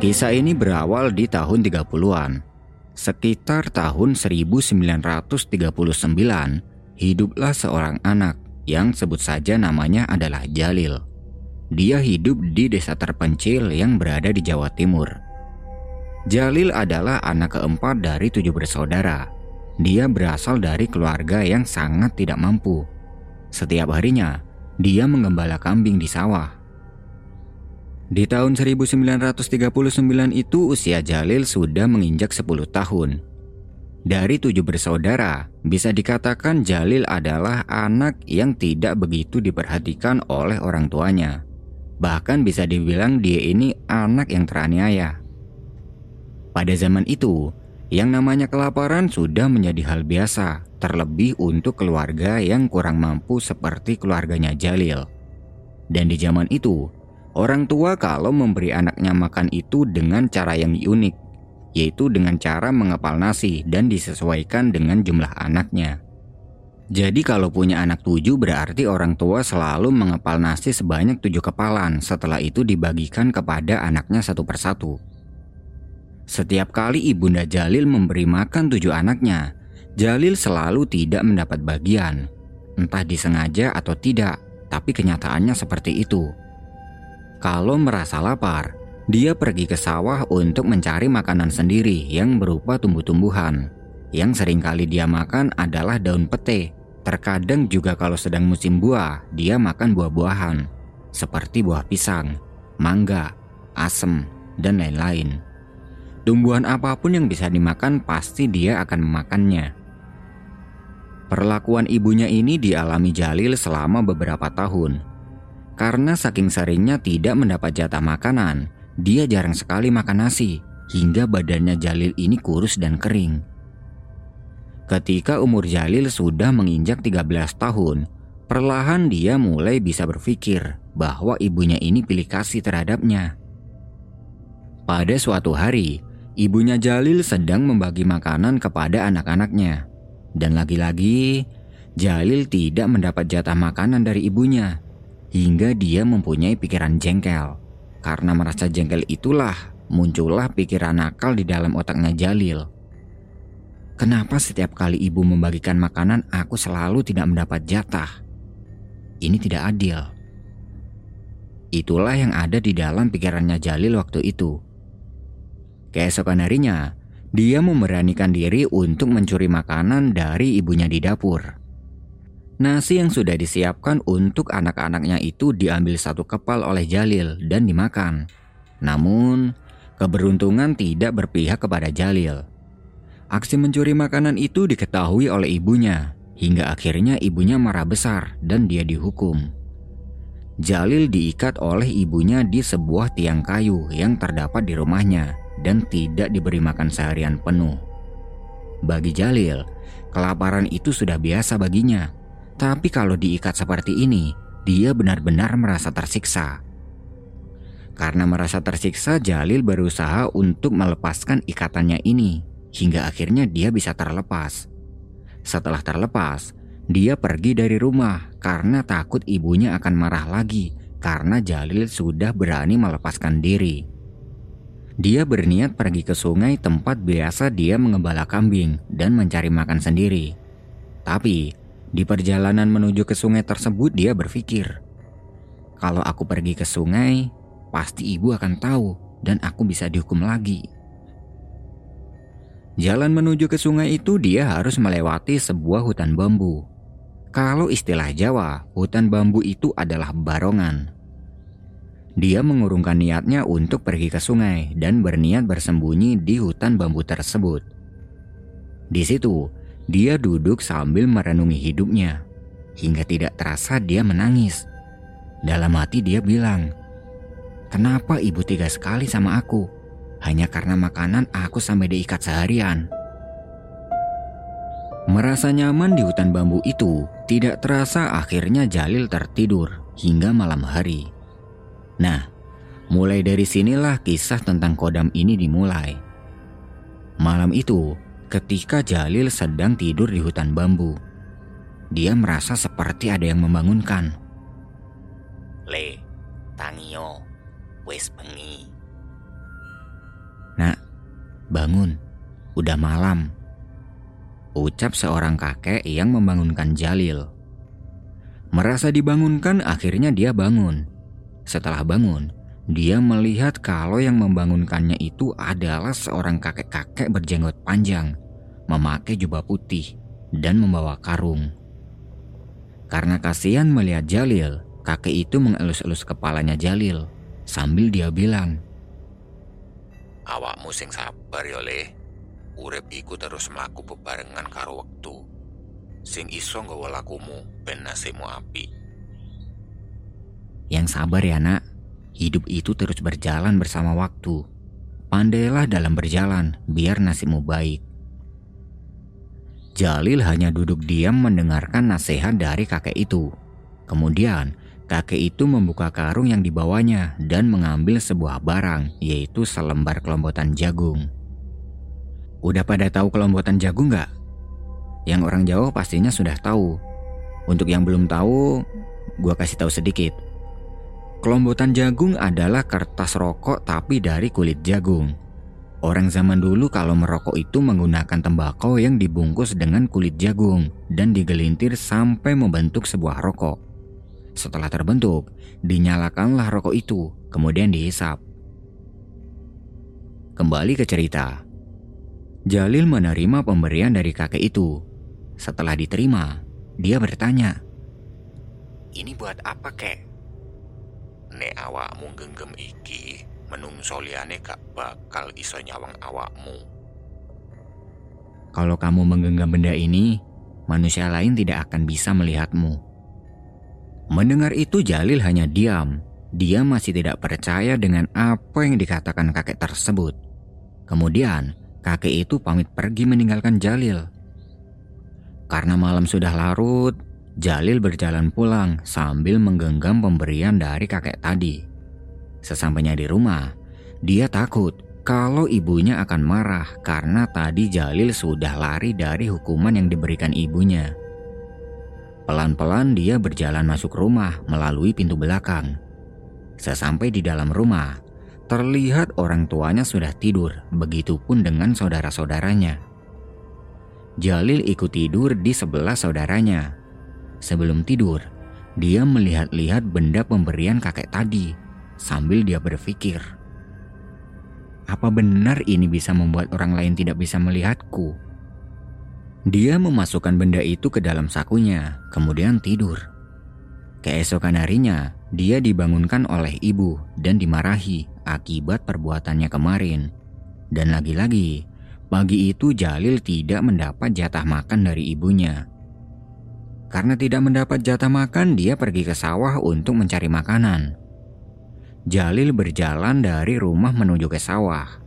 Kisah ini berawal di tahun 30-an. Sekitar tahun 1939, hiduplah seorang anak yang sebut saja namanya adalah Jalil. Dia hidup di desa terpencil yang berada di Jawa Timur. Jalil adalah anak keempat dari tujuh bersaudara. Dia berasal dari keluarga yang sangat tidak mampu. Setiap harinya, dia mengembala kambing di sawah di tahun 1939 itu usia Jalil sudah menginjak 10 tahun. Dari tujuh bersaudara, bisa dikatakan Jalil adalah anak yang tidak begitu diperhatikan oleh orang tuanya. Bahkan bisa dibilang dia ini anak yang teraniaya. Pada zaman itu, yang namanya kelaparan sudah menjadi hal biasa, terlebih untuk keluarga yang kurang mampu seperti keluarganya Jalil. Dan di zaman itu, Orang tua kalau memberi anaknya makan itu dengan cara yang unik, yaitu dengan cara mengepal nasi dan disesuaikan dengan jumlah anaknya. Jadi kalau punya anak tujuh berarti orang tua selalu mengepal nasi sebanyak tujuh kepalan setelah itu dibagikan kepada anaknya satu persatu. Setiap kali ibunda Jalil memberi makan tujuh anaknya, Jalil selalu tidak mendapat bagian. Entah disengaja atau tidak, tapi kenyataannya seperti itu. Kalau merasa lapar, dia pergi ke sawah untuk mencari makanan sendiri yang berupa tumbuh-tumbuhan. Yang sering kali dia makan adalah daun pete. Terkadang juga kalau sedang musim buah, dia makan buah-buahan. Seperti buah pisang, mangga, asem, dan lain-lain. Tumbuhan apa pun yang bisa dimakan pasti dia akan memakannya. Perlakuan ibunya ini dialami Jalil selama beberapa tahun karena saking seringnya tidak mendapat jatah makanan, dia jarang sekali makan nasi, hingga badannya Jalil ini kurus dan kering. Ketika umur Jalil sudah menginjak 13 tahun, perlahan dia mulai bisa berpikir bahwa ibunya ini pilih kasih terhadapnya. Pada suatu hari, ibunya Jalil sedang membagi makanan kepada anak-anaknya. Dan lagi-lagi, Jalil tidak mendapat jatah makanan dari ibunya hingga dia mempunyai pikiran jengkel. Karena merasa jengkel itulah muncullah pikiran nakal di dalam otaknya Jalil. Kenapa setiap kali ibu membagikan makanan aku selalu tidak mendapat jatah? Ini tidak adil. Itulah yang ada di dalam pikirannya Jalil waktu itu. Keesokan harinya, dia memberanikan diri untuk mencuri makanan dari ibunya di dapur. Nasi yang sudah disiapkan untuk anak-anaknya itu diambil satu kepal oleh Jalil dan dimakan. Namun, keberuntungan tidak berpihak kepada Jalil. Aksi mencuri makanan itu diketahui oleh ibunya, hingga akhirnya ibunya marah besar dan dia dihukum. Jalil diikat oleh ibunya di sebuah tiang kayu yang terdapat di rumahnya dan tidak diberi makan seharian penuh. Bagi Jalil, kelaparan itu sudah biasa baginya tapi kalau diikat seperti ini, dia benar-benar merasa tersiksa. Karena merasa tersiksa, Jalil berusaha untuk melepaskan ikatannya ini, hingga akhirnya dia bisa terlepas. Setelah terlepas, dia pergi dari rumah karena takut ibunya akan marah lagi karena Jalil sudah berani melepaskan diri. Dia berniat pergi ke sungai tempat biasa dia mengembala kambing dan mencari makan sendiri. Tapi di perjalanan menuju ke sungai tersebut dia berpikir, kalau aku pergi ke sungai, pasti ibu akan tahu dan aku bisa dihukum lagi. Jalan menuju ke sungai itu dia harus melewati sebuah hutan bambu. Kalau istilah Jawa, hutan bambu itu adalah barongan. Dia mengurungkan niatnya untuk pergi ke sungai dan berniat bersembunyi di hutan bambu tersebut. Di situ, dia duduk sambil merenungi hidupnya. hingga tidak terasa dia menangis. Dalam hati dia bilang, Kenapa ibu tiga sekali sama aku? Hanya karena makanan aku sampai diikat seharian. Merasa nyaman di hutan bambu itu, tidak terasa akhirnya Jalil tertidur hingga malam hari. Nah, mulai dari sinilah kisah tentang kodam ini dimulai. Malam itu, ketika Jalil sedang tidur di hutan bambu, dia merasa seperti ada yang membangunkan. Le, tangio, wes bengi. Nak, bangun, udah malam. Ucap seorang kakek yang membangunkan Jalil. Merasa dibangunkan, akhirnya dia bangun. Setelah bangun, dia melihat kalau yang membangunkannya itu adalah seorang kakek-kakek berjenggot panjang, memakai jubah putih, dan membawa karung. Karena kasihan melihat Jalil, kakek itu mengelus-elus kepalanya Jalil sambil dia bilang, Awakmu sing sabar ya le. Urip iku terus melaku bebarengan karo wektu. Sing iso nggawa lakumu ben api. Yang sabar ya nak, hidup itu terus berjalan bersama waktu. Pandailah dalam berjalan biar nasibmu baik. Jalil hanya duduk diam mendengarkan nasihat dari kakek itu. Kemudian, kakek itu membuka karung yang dibawanya dan mengambil sebuah barang, yaitu selembar kelompotan jagung. Udah pada tahu kelompotan jagung nggak? Yang orang Jawa pastinya sudah tahu. Untuk yang belum tahu, gua kasih tahu sedikit. Kelompotan jagung adalah kertas rokok tapi dari kulit jagung. Orang zaman dulu kalau merokok itu menggunakan tembakau yang dibungkus dengan kulit jagung dan digelintir sampai membentuk sebuah rokok. Setelah terbentuk, dinyalakanlah rokok itu, kemudian dihisap. Kembali ke cerita. Jalil menerima pemberian dari kakek itu. Setelah diterima, dia bertanya, Ini buat apa kek? Nek awakmu genggam iki, menungso liyane gak bakal iso nyawang awakmu. Kalau kamu menggenggam benda ini, manusia lain tidak akan bisa melihatmu. Mendengar itu Jalil hanya diam. Dia masih tidak percaya dengan apa yang dikatakan kakek tersebut. Kemudian, kakek itu pamit pergi meninggalkan Jalil. Karena malam sudah larut, Jalil berjalan pulang sambil menggenggam pemberian dari kakek tadi. Sesampainya di rumah, dia takut kalau ibunya akan marah karena tadi Jalil sudah lari dari hukuman yang diberikan ibunya. Pelan-pelan dia berjalan masuk rumah melalui pintu belakang. Sesampai di dalam rumah, terlihat orang tuanya sudah tidur, begitupun dengan saudara-saudaranya. Jalil ikut tidur di sebelah saudaranya. Sebelum tidur, dia melihat-lihat benda pemberian kakek tadi sambil dia berpikir, "Apa benar ini bisa membuat orang lain tidak bisa melihatku?" Dia memasukkan benda itu ke dalam sakunya, kemudian tidur. Keesokan harinya, dia dibangunkan oleh ibu dan dimarahi akibat perbuatannya kemarin. Dan lagi-lagi, pagi itu Jalil tidak mendapat jatah makan dari ibunya. Karena tidak mendapat jatah makan, dia pergi ke sawah untuk mencari makanan. Jalil berjalan dari rumah menuju ke sawah.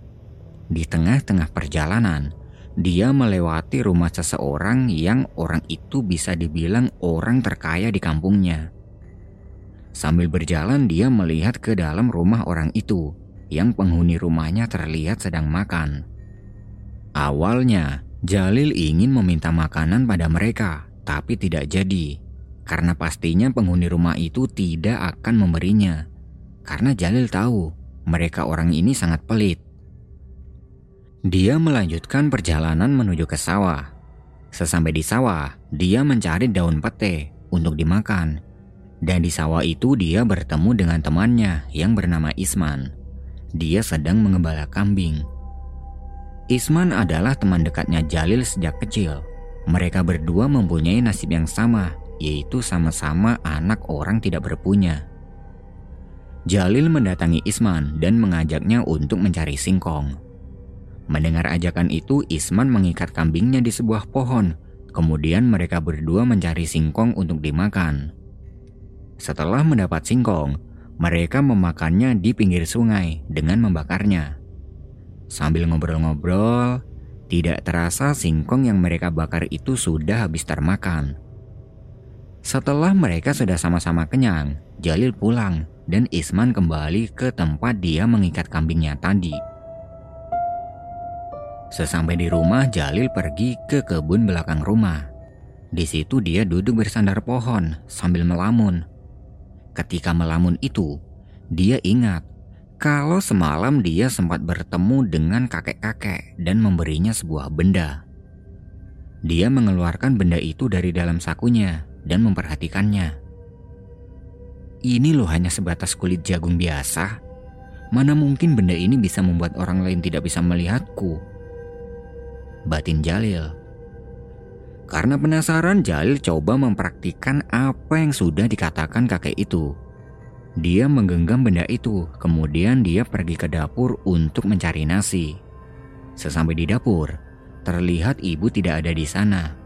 Di tengah-tengah perjalanan, dia melewati rumah seseorang yang orang itu bisa dibilang orang terkaya di kampungnya. Sambil berjalan, dia melihat ke dalam rumah orang itu, yang penghuni rumahnya terlihat sedang makan. Awalnya, Jalil ingin meminta makanan pada mereka, tapi tidak jadi karena pastinya penghuni rumah itu tidak akan memberinya. Karena Jalil tahu mereka orang ini sangat pelit. Dia melanjutkan perjalanan menuju ke sawah. Sesampai di sawah, dia mencari daun pete untuk dimakan. Dan di sawah itu dia bertemu dengan temannya yang bernama Isman. Dia sedang mengembala kambing. Isman adalah teman dekatnya Jalil sejak kecil. Mereka berdua mempunyai nasib yang sama, yaitu sama-sama anak orang tidak berpunya. Jalil mendatangi Isman dan mengajaknya untuk mencari singkong. Mendengar ajakan itu, Isman mengikat kambingnya di sebuah pohon, Kemudian mereka berdua mencari singkong untuk dimakan. Setelah mendapat singkong, mereka memakannya di pinggir sungai dengan membakarnya. Sambil ngobrol-ngobrol, tidak terasa singkong yang mereka bakar itu sudah habis termakan. Setelah mereka sudah sama-sama kenyang, Jalil pulang dan Isman kembali ke tempat dia mengikat kambingnya tadi. Sesampai di rumah, Jalil pergi ke kebun belakang rumah. Di situ dia duduk bersandar pohon sambil melamun. Ketika melamun itu, dia ingat kalau semalam dia sempat bertemu dengan kakek-kakek dan memberinya sebuah benda. Dia mengeluarkan benda itu dari dalam sakunya dan memperhatikannya. Ini loh hanya sebatas kulit jagung biasa. Mana mungkin benda ini bisa membuat orang lain tidak bisa melihatku? Batin Jalil. Karena penasaran, Jalil coba mempraktikkan apa yang sudah dikatakan kakek itu. Dia menggenggam benda itu, kemudian dia pergi ke dapur untuk mencari nasi. Sesampai di dapur, terlihat ibu tidak ada di sana.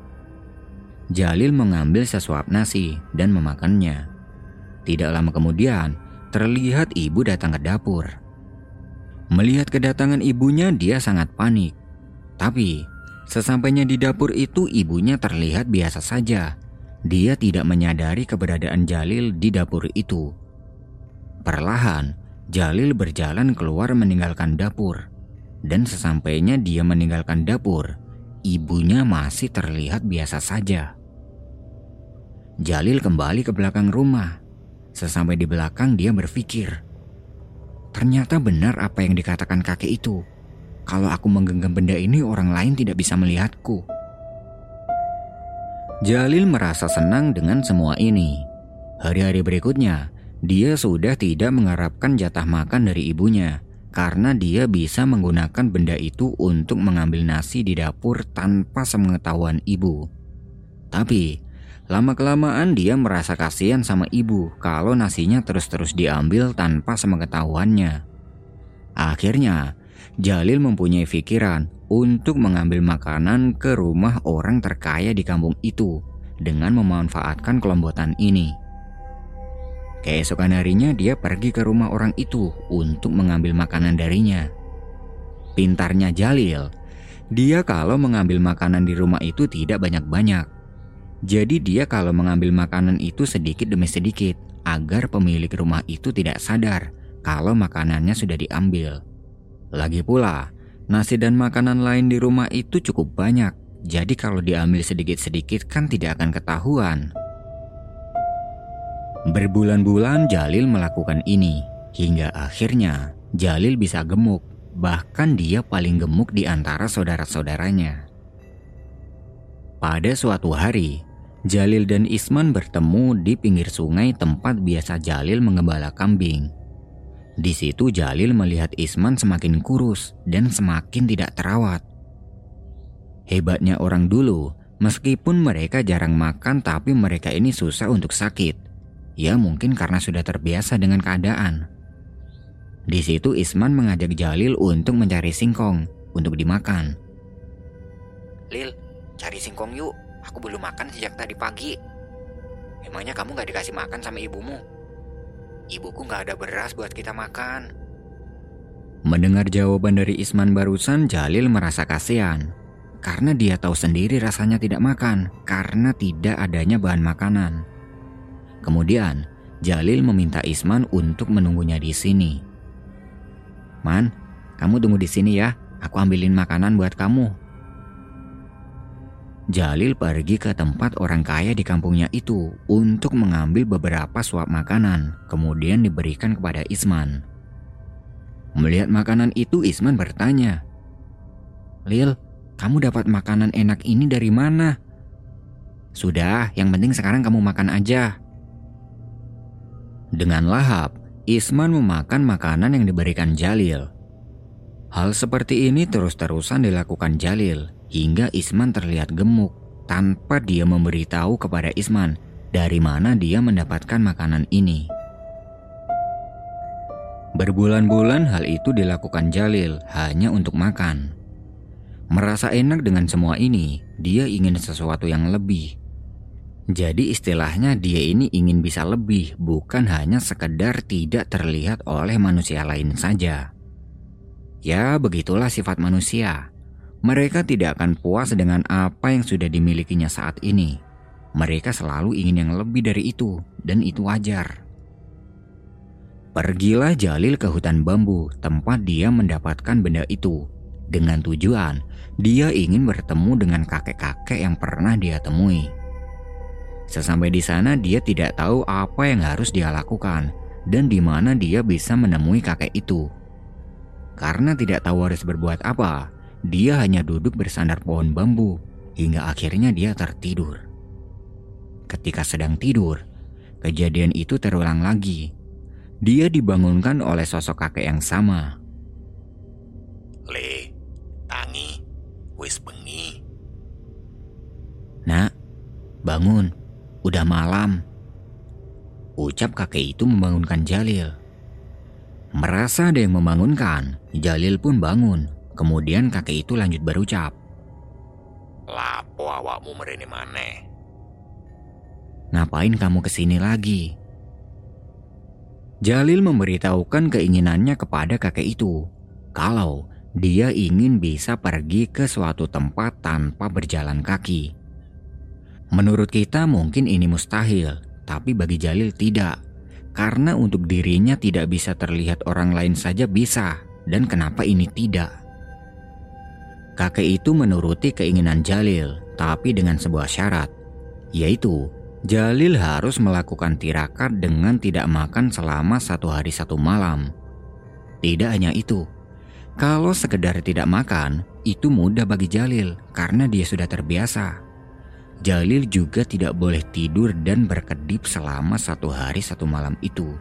Jalil mengambil sesuap nasi dan memakannya. Tidak lama kemudian, terlihat ibu datang ke dapur. Melihat kedatangan ibunya, dia sangat panik. Tapi, sesampainya di dapur itu, ibunya terlihat biasa saja. Dia tidak menyadari keberadaan Jalil di dapur itu. Perlahan, Jalil berjalan keluar meninggalkan dapur. Dan sesampainya dia meninggalkan dapur, ibunya masih terlihat biasa saja. Jalil kembali ke belakang rumah. Sesampai di belakang dia berpikir, ternyata benar apa yang dikatakan kakek itu. Kalau aku menggenggam benda ini orang lain tidak bisa melihatku. Jalil merasa senang dengan semua ini. Hari-hari berikutnya, dia sudah tidak mengharapkan jatah makan dari ibunya karena dia bisa menggunakan benda itu untuk mengambil nasi di dapur tanpa sepengetahuan ibu. Tapi Lama-kelamaan dia merasa kasihan sama ibu kalau nasinya terus-terus diambil tanpa sepengetahuannya. Akhirnya, Jalil mempunyai pikiran untuk mengambil makanan ke rumah orang terkaya di kampung itu dengan memanfaatkan kelembutan ini. Keesokan harinya dia pergi ke rumah orang itu untuk mengambil makanan darinya. Pintarnya Jalil, dia kalau mengambil makanan di rumah itu tidak banyak-banyak jadi dia kalau mengambil makanan itu sedikit demi sedikit agar pemilik rumah itu tidak sadar kalau makanannya sudah diambil. Lagi pula, nasi dan makanan lain di rumah itu cukup banyak. Jadi kalau diambil sedikit-sedikit kan tidak akan ketahuan. Berbulan-bulan Jalil melakukan ini hingga akhirnya Jalil bisa gemuk. Bahkan dia paling gemuk di antara saudara-saudaranya. Pada suatu hari, Jalil dan Isman bertemu di pinggir sungai tempat biasa Jalil mengembala kambing. Di situ Jalil melihat Isman semakin kurus dan semakin tidak terawat. Hebatnya orang dulu, meskipun mereka jarang makan tapi mereka ini susah untuk sakit. Ya mungkin karena sudah terbiasa dengan keadaan. Di situ Isman mengajak Jalil untuk mencari singkong untuk dimakan. Lil, cari singkong yuk. Aku belum makan sejak tadi pagi. Emangnya kamu gak dikasih makan sama ibumu? Ibuku gak ada beras buat kita makan. Mendengar jawaban dari Isman barusan, Jalil merasa kasihan. Karena dia tahu sendiri rasanya tidak makan, karena tidak adanya bahan makanan. Kemudian, Jalil meminta Isman untuk menunggunya di sini. Man, kamu tunggu di sini ya. Aku ambilin makanan buat kamu, Jalil pergi ke tempat orang kaya di kampungnya itu untuk mengambil beberapa suap makanan, kemudian diberikan kepada Isman. Melihat makanan itu, Isman bertanya, "Lil, kamu dapat makanan enak ini dari mana?" "Sudah, yang penting sekarang kamu makan aja." Dengan lahap, Isman memakan makanan yang diberikan Jalil. Hal seperti ini terus-terusan dilakukan Jalil hingga Isman terlihat gemuk tanpa dia memberitahu kepada Isman dari mana dia mendapatkan makanan ini. Berbulan-bulan hal itu dilakukan Jalil hanya untuk makan. Merasa enak dengan semua ini, dia ingin sesuatu yang lebih. Jadi istilahnya dia ini ingin bisa lebih, bukan hanya sekedar tidak terlihat oleh manusia lain saja. Ya, begitulah sifat manusia. Mereka tidak akan puas dengan apa yang sudah dimilikinya saat ini. Mereka selalu ingin yang lebih dari itu, dan itu wajar. Pergilah Jalil ke hutan bambu, tempat dia mendapatkan benda itu. Dengan tujuan, dia ingin bertemu dengan kakek-kakek yang pernah dia temui. Sesampai di sana, dia tidak tahu apa yang harus dia lakukan dan di mana dia bisa menemui kakek itu. Karena tidak tahu harus berbuat apa, dia hanya duduk bersandar pohon bambu hingga akhirnya dia tertidur. Ketika sedang tidur, kejadian itu terulang lagi. Dia dibangunkan oleh sosok kakek yang sama. Le, tangi, wis bengi. Nak, bangun, udah malam. Ucap kakek itu membangunkan Jalil. Merasa ada yang membangunkan, Jalil pun bangun. Kemudian kakek itu lanjut berucap. Lapo awakmu merene maneh? Ngapain kamu ke sini lagi? Jalil memberitahukan keinginannya kepada kakek itu. Kalau dia ingin bisa pergi ke suatu tempat tanpa berjalan kaki. Menurut kita mungkin ini mustahil, tapi bagi Jalil tidak. Karena untuk dirinya tidak bisa terlihat orang lain saja bisa, dan kenapa ini tidak? Kakek itu menuruti keinginan Jalil, tapi dengan sebuah syarat, yaitu Jalil harus melakukan tirakat dengan tidak makan selama satu hari satu malam. Tidak hanya itu, kalau sekedar tidak makan, itu mudah bagi Jalil karena dia sudah terbiasa. Jalil juga tidak boleh tidur dan berkedip selama satu hari satu malam itu.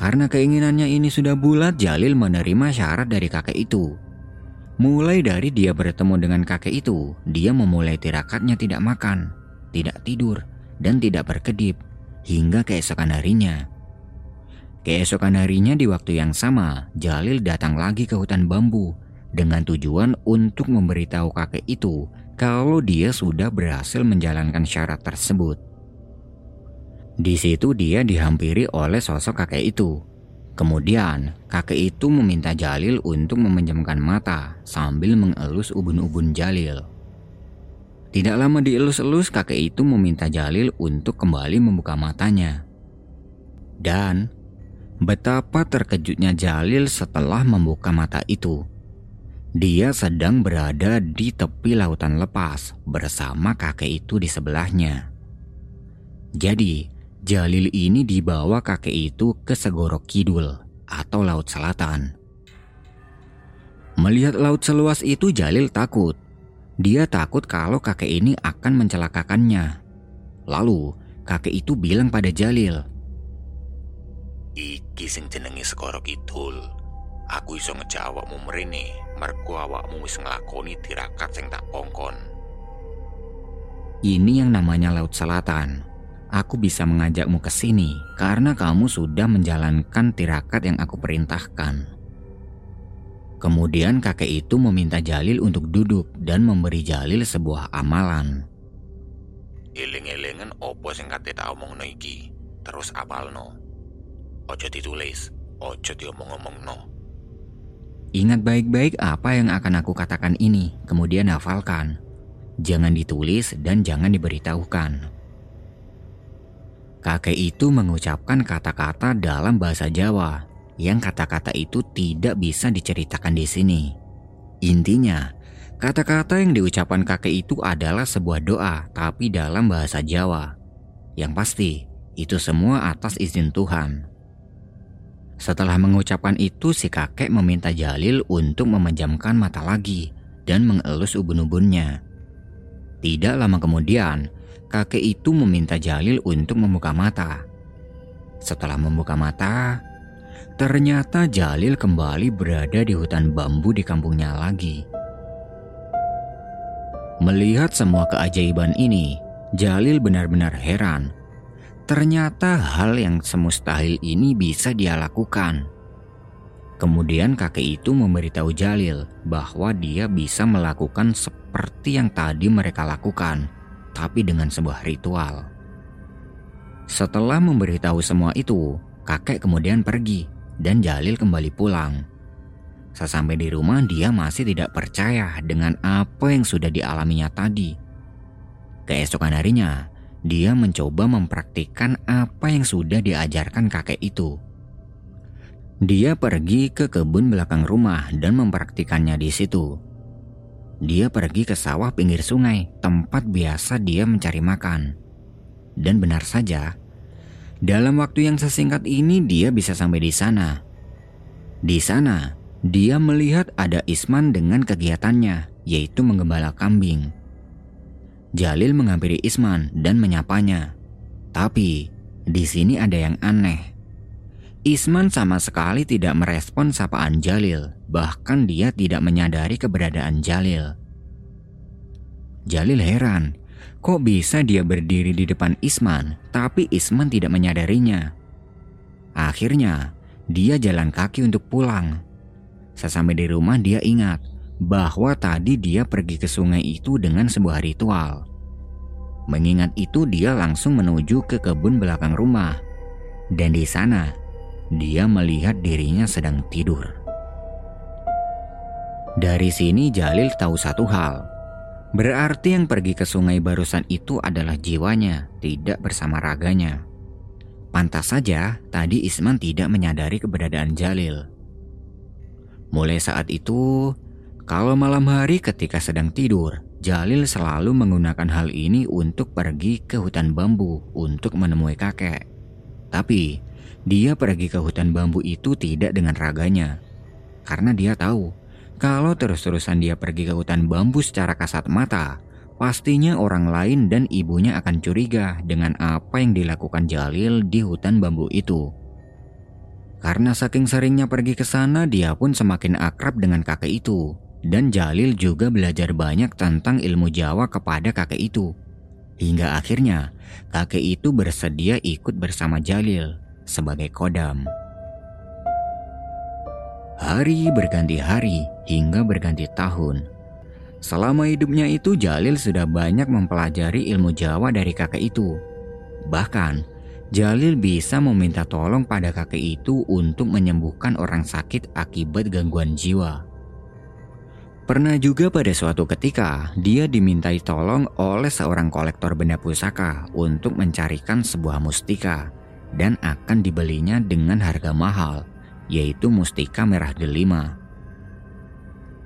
Karena keinginannya ini sudah bulat, Jalil menerima syarat dari kakek itu Mulai dari dia bertemu dengan kakek itu, dia memulai tirakatnya tidak makan, tidak tidur, dan tidak berkedip hingga keesokan harinya. Keesokan harinya di waktu yang sama, Jalil datang lagi ke hutan bambu dengan tujuan untuk memberitahu kakek itu kalau dia sudah berhasil menjalankan syarat tersebut. Di situ dia dihampiri oleh sosok kakek itu Kemudian, kakek itu meminta Jalil untuk memejamkan mata sambil mengelus ubun-ubun Jalil. Tidak lama dielus-elus, kakek itu meminta Jalil untuk kembali membuka matanya. Dan betapa terkejutnya Jalil setelah membuka mata itu. Dia sedang berada di tepi lautan lepas bersama kakek itu di sebelahnya. Jadi, Jalil ini dibawa kakek itu ke Segoro Kidul atau Laut Selatan. Melihat laut seluas itu Jalil takut. Dia takut kalau kakek ini akan mencelakakannya. Lalu kakek itu bilang pada Jalil, Iki sing jenenge Segoro Kidul. Aku iso ngejawabmu mrene, mergo awakmu wis nglakoni tirakat sing tak kongkon. Ini yang namanya Laut Selatan aku bisa mengajakmu ke sini karena kamu sudah menjalankan tirakat yang aku perintahkan. Kemudian kakek itu meminta Jalil untuk duduk dan memberi Jalil sebuah amalan. Eling-elingan opo sing kate tak omongno iki, terus apalno. Ojo ditulis, ojo diomong-omongno. Ingat baik-baik apa yang akan aku katakan ini, kemudian hafalkan. Jangan ditulis dan jangan diberitahukan. Kakek itu mengucapkan kata-kata dalam bahasa Jawa yang kata-kata itu tidak bisa diceritakan di sini. Intinya, kata-kata yang diucapkan kakek itu adalah sebuah doa tapi dalam bahasa Jawa. Yang pasti, itu semua atas izin Tuhan. Setelah mengucapkan itu, si kakek meminta Jalil untuk memejamkan mata lagi dan mengelus ubun-ubunnya. Tidak lama kemudian, kakek itu meminta Jalil untuk membuka mata. Setelah membuka mata, ternyata Jalil kembali berada di hutan bambu di kampungnya lagi. Melihat semua keajaiban ini, Jalil benar-benar heran. Ternyata hal yang semustahil ini bisa dia lakukan. Kemudian kakek itu memberitahu Jalil bahwa dia bisa melakukan seperti yang tadi mereka lakukan, tapi dengan sebuah ritual. Setelah memberitahu semua itu, kakek kemudian pergi dan Jalil kembali pulang. Sesampai di rumah dia masih tidak percaya dengan apa yang sudah dialaminya tadi. Keesokan harinya, dia mencoba mempraktikkan apa yang sudah diajarkan kakek itu. Dia pergi ke kebun belakang rumah dan mempraktikannya di situ. Dia pergi ke sawah pinggir sungai, tempat biasa dia mencari makan. Dan benar saja, dalam waktu yang sesingkat ini dia bisa sampai di sana. Di sana, dia melihat ada Isman dengan kegiatannya, yaitu menggembala kambing. Jalil menghampiri Isman dan menyapanya. Tapi, di sini ada yang aneh. Isman sama sekali tidak merespon sapaan Jalil, bahkan dia tidak menyadari keberadaan Jalil. Jalil heran, kok bisa dia berdiri di depan Isman, tapi Isman tidak menyadarinya. Akhirnya, dia jalan kaki untuk pulang. Sesampai di rumah dia ingat bahwa tadi dia pergi ke sungai itu dengan sebuah ritual. Mengingat itu dia langsung menuju ke kebun belakang rumah. Dan di sana dia melihat dirinya sedang tidur. Dari sini Jalil tahu satu hal. Berarti yang pergi ke sungai barusan itu adalah jiwanya, tidak bersama raganya. Pantas saja tadi Isman tidak menyadari keberadaan Jalil. Mulai saat itu, kalau malam hari ketika sedang tidur, Jalil selalu menggunakan hal ini untuk pergi ke hutan bambu untuk menemui kakek. Tapi dia pergi ke hutan bambu itu tidak dengan raganya. Karena dia tahu, kalau terus-terusan dia pergi ke hutan bambu secara kasat mata, pastinya orang lain dan ibunya akan curiga dengan apa yang dilakukan Jalil di hutan bambu itu. Karena saking seringnya pergi ke sana, dia pun semakin akrab dengan kakek itu. Dan Jalil juga belajar banyak tentang ilmu Jawa kepada kakek itu. Hingga akhirnya, kakek itu bersedia ikut bersama Jalil sebagai kodam. Hari berganti hari hingga berganti tahun. Selama hidupnya itu Jalil sudah banyak mempelajari ilmu Jawa dari kakek itu. Bahkan, Jalil bisa meminta tolong pada kakek itu untuk menyembuhkan orang sakit akibat gangguan jiwa. Pernah juga pada suatu ketika dia dimintai tolong oleh seorang kolektor benda pusaka untuk mencarikan sebuah mustika dan akan dibelinya dengan harga mahal, yaitu mustika merah delima.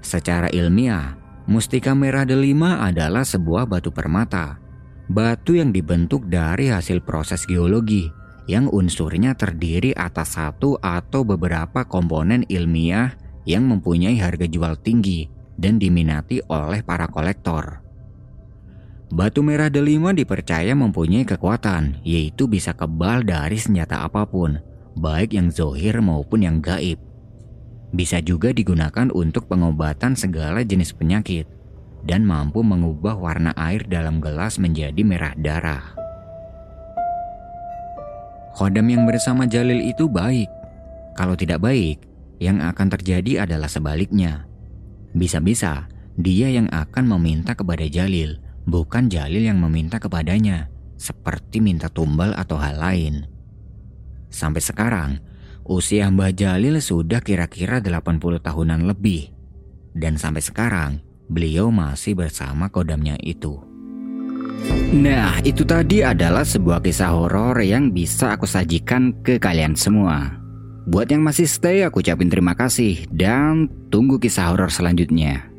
Secara ilmiah, mustika merah delima adalah sebuah batu permata, batu yang dibentuk dari hasil proses geologi yang unsurnya terdiri atas satu atau beberapa komponen ilmiah yang mempunyai harga jual tinggi dan diminati oleh para kolektor. Batu merah delima dipercaya mempunyai kekuatan, yaitu bisa kebal dari senjata apa pun, baik yang zohir maupun yang gaib. Bisa juga digunakan untuk pengobatan segala jenis penyakit, dan mampu mengubah warna air dalam gelas menjadi merah darah. Khodam yang bersama Jalil itu baik. Kalau tidak baik, yang akan terjadi adalah sebaliknya. Bisa-bisa dia yang akan meminta kepada Jalil bukan Jalil yang meminta kepadanya, seperti minta tumbal atau hal lain. Sampai sekarang, usia Mbah Jalil sudah kira-kira 80 tahunan lebih. Dan sampai sekarang, beliau masih bersama kodamnya itu. Nah, itu tadi adalah sebuah kisah horor yang bisa aku sajikan ke kalian semua. Buat yang masih stay, aku ucapin terima kasih dan tunggu kisah horor selanjutnya.